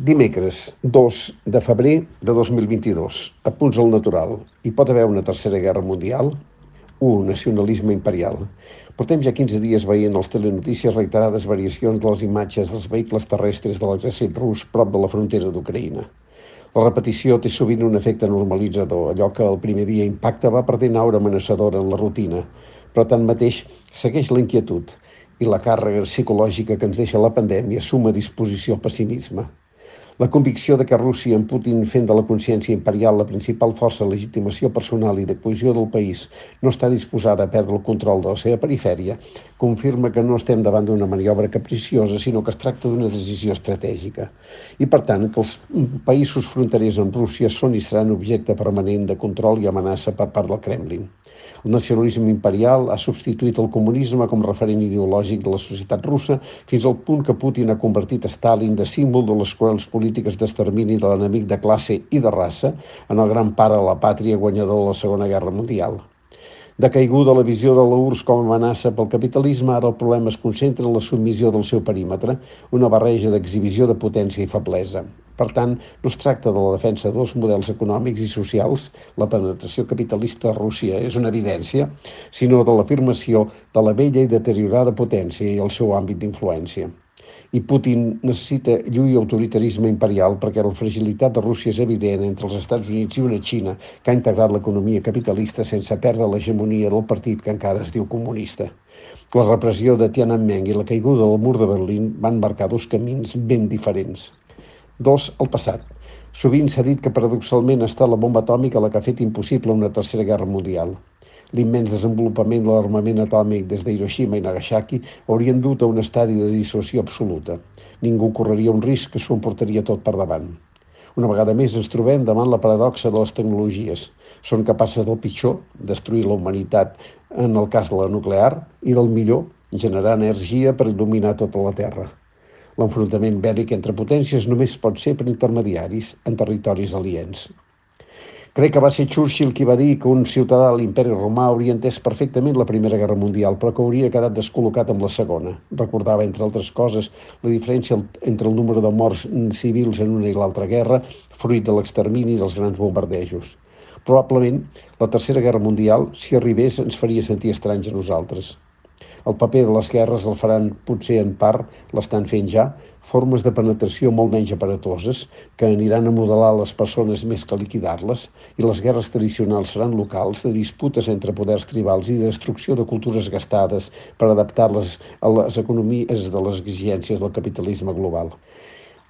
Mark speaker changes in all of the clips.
Speaker 1: Dimecres, 2 de febrer de 2022. A punts al natural. Hi pot haver una tercera guerra mundial? 1. Nacionalisme imperial. Portem ja 15 dies veient als telenotícies reiterades variacions de les imatges dels vehicles terrestres de l'exèrcit rus prop de la frontera d'Ucraïna. La repetició té sovint un efecte normalitzador, allò que el primer dia impacta va perdent aura amenaçadora en la rutina, però tanmateix segueix la inquietud i la càrrega psicològica que ens deixa la pandèmia suma disposició al pessimisme. La convicció de que Rússia, amb Putin fent de la consciència imperial la principal força de legitimació personal i de cohesió del país, no està disposada a perdre el control de la seva perifèria, confirma que no estem davant d'una maniobra capriciosa, sinó que es tracta d'una decisió estratègica. I, per tant, que els països fronterers amb Rússia són i seran objecte permanent de control i amenaça per part del Kremlin. El nacionalisme imperial ha substituït el comunisme com referent ideològic de la societat russa fins al punt que Putin ha convertit Stalin de símbol de les cruels polítiques d'extermini de l'enemic de classe i de raça en el gran pare de la pàtria guanyador de la Segona Guerra Mundial. De caiguda la visió de l'URSS com a amenaça pel capitalisme, ara el problema es concentra en la submissió del seu perímetre, una barreja d'exhibició de potència i feblesa. Per tant, no es tracta de la defensa dels models econòmics i socials, la penetració capitalista a Rússia és una evidència, sinó de l'afirmació de la vella i deteriorada potència i el seu àmbit d'influència. I Putin necessita lluir autoritarisme imperial perquè la fragilitat de Rússia és evident entre els Estats Units i una Xina que ha integrat l'economia capitalista sense perdre l'hegemonia del partit que encara es diu comunista. La repressió de Tiananmen i la caiguda del mur de Berlín van marcar dos camins ben diferents. Dos, el passat. Sovint s'ha dit que paradoxalment està la bomba atòmica la que ha fet impossible una tercera guerra mundial. L'immens desenvolupament de l'armament atòmic des de Hiroshima i Nagasaki haurien dut a un estadi de dissolució absoluta. Ningú correria un risc que s'ho emportaria tot per davant. Una vegada més ens trobem davant la paradoxa de les tecnologies. Són capaces del pitjor, destruir la humanitat en el cas de la nuclear, i del millor, generar energia per il·luminar tota la Terra. L'enfrontament bèl·lic entre potències només pot ser per intermediaris en territoris aliens. Crec que va ser Churchill qui va dir que un ciutadà de l'imperi romà hauria entès perfectament la Primera Guerra Mundial, però que hauria quedat descol·locat amb la Segona. Recordava, entre altres coses, la diferència entre el número de morts civils en una i l'altra guerra, fruit de l'extermini dels grans bombardejos. Probablement, la Tercera Guerra Mundial, si arribés, ens faria sentir estranys a nosaltres. El paper de les guerres el faran, potser en part, l'estan fent ja, formes de penetració molt menys aparatoses que aniran a modelar les persones més que liquidar-les i les guerres tradicionals seran locals de disputes entre poders tribals i de destrucció de cultures gastades per adaptar-les a les economies de les exigències del capitalisme global.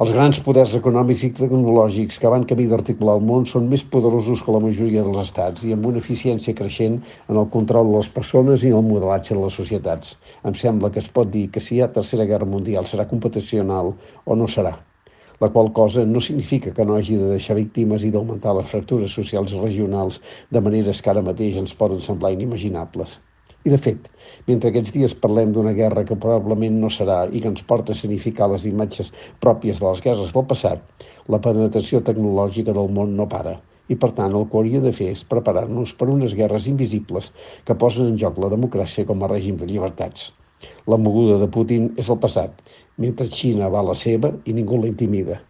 Speaker 1: Els grans poders econòmics i tecnològics que van camí d'articular el món són més poderosos que la majoria dels estats i amb una eficiència creixent en el control de les persones i en el modelatge de les societats. Em sembla que es pot dir que si hi ha tercera guerra mundial serà computacional o no serà la qual cosa no significa que no hagi de deixar víctimes i d'augmentar les fractures socials i regionals de maneres que ara mateix ens poden semblar inimaginables. I de fet, mentre aquests dies parlem d'una guerra que probablement no serà i que ens porta a significar les imatges pròpies de les guerres del passat, la penetració tecnològica del món no para. I per tant el que hauria de fer és preparar-nos per unes guerres invisibles que posen en joc la democràcia com a règim de llibertats. La moguda de Putin és el passat, mentre Xina va a la seva i ningú la intimida.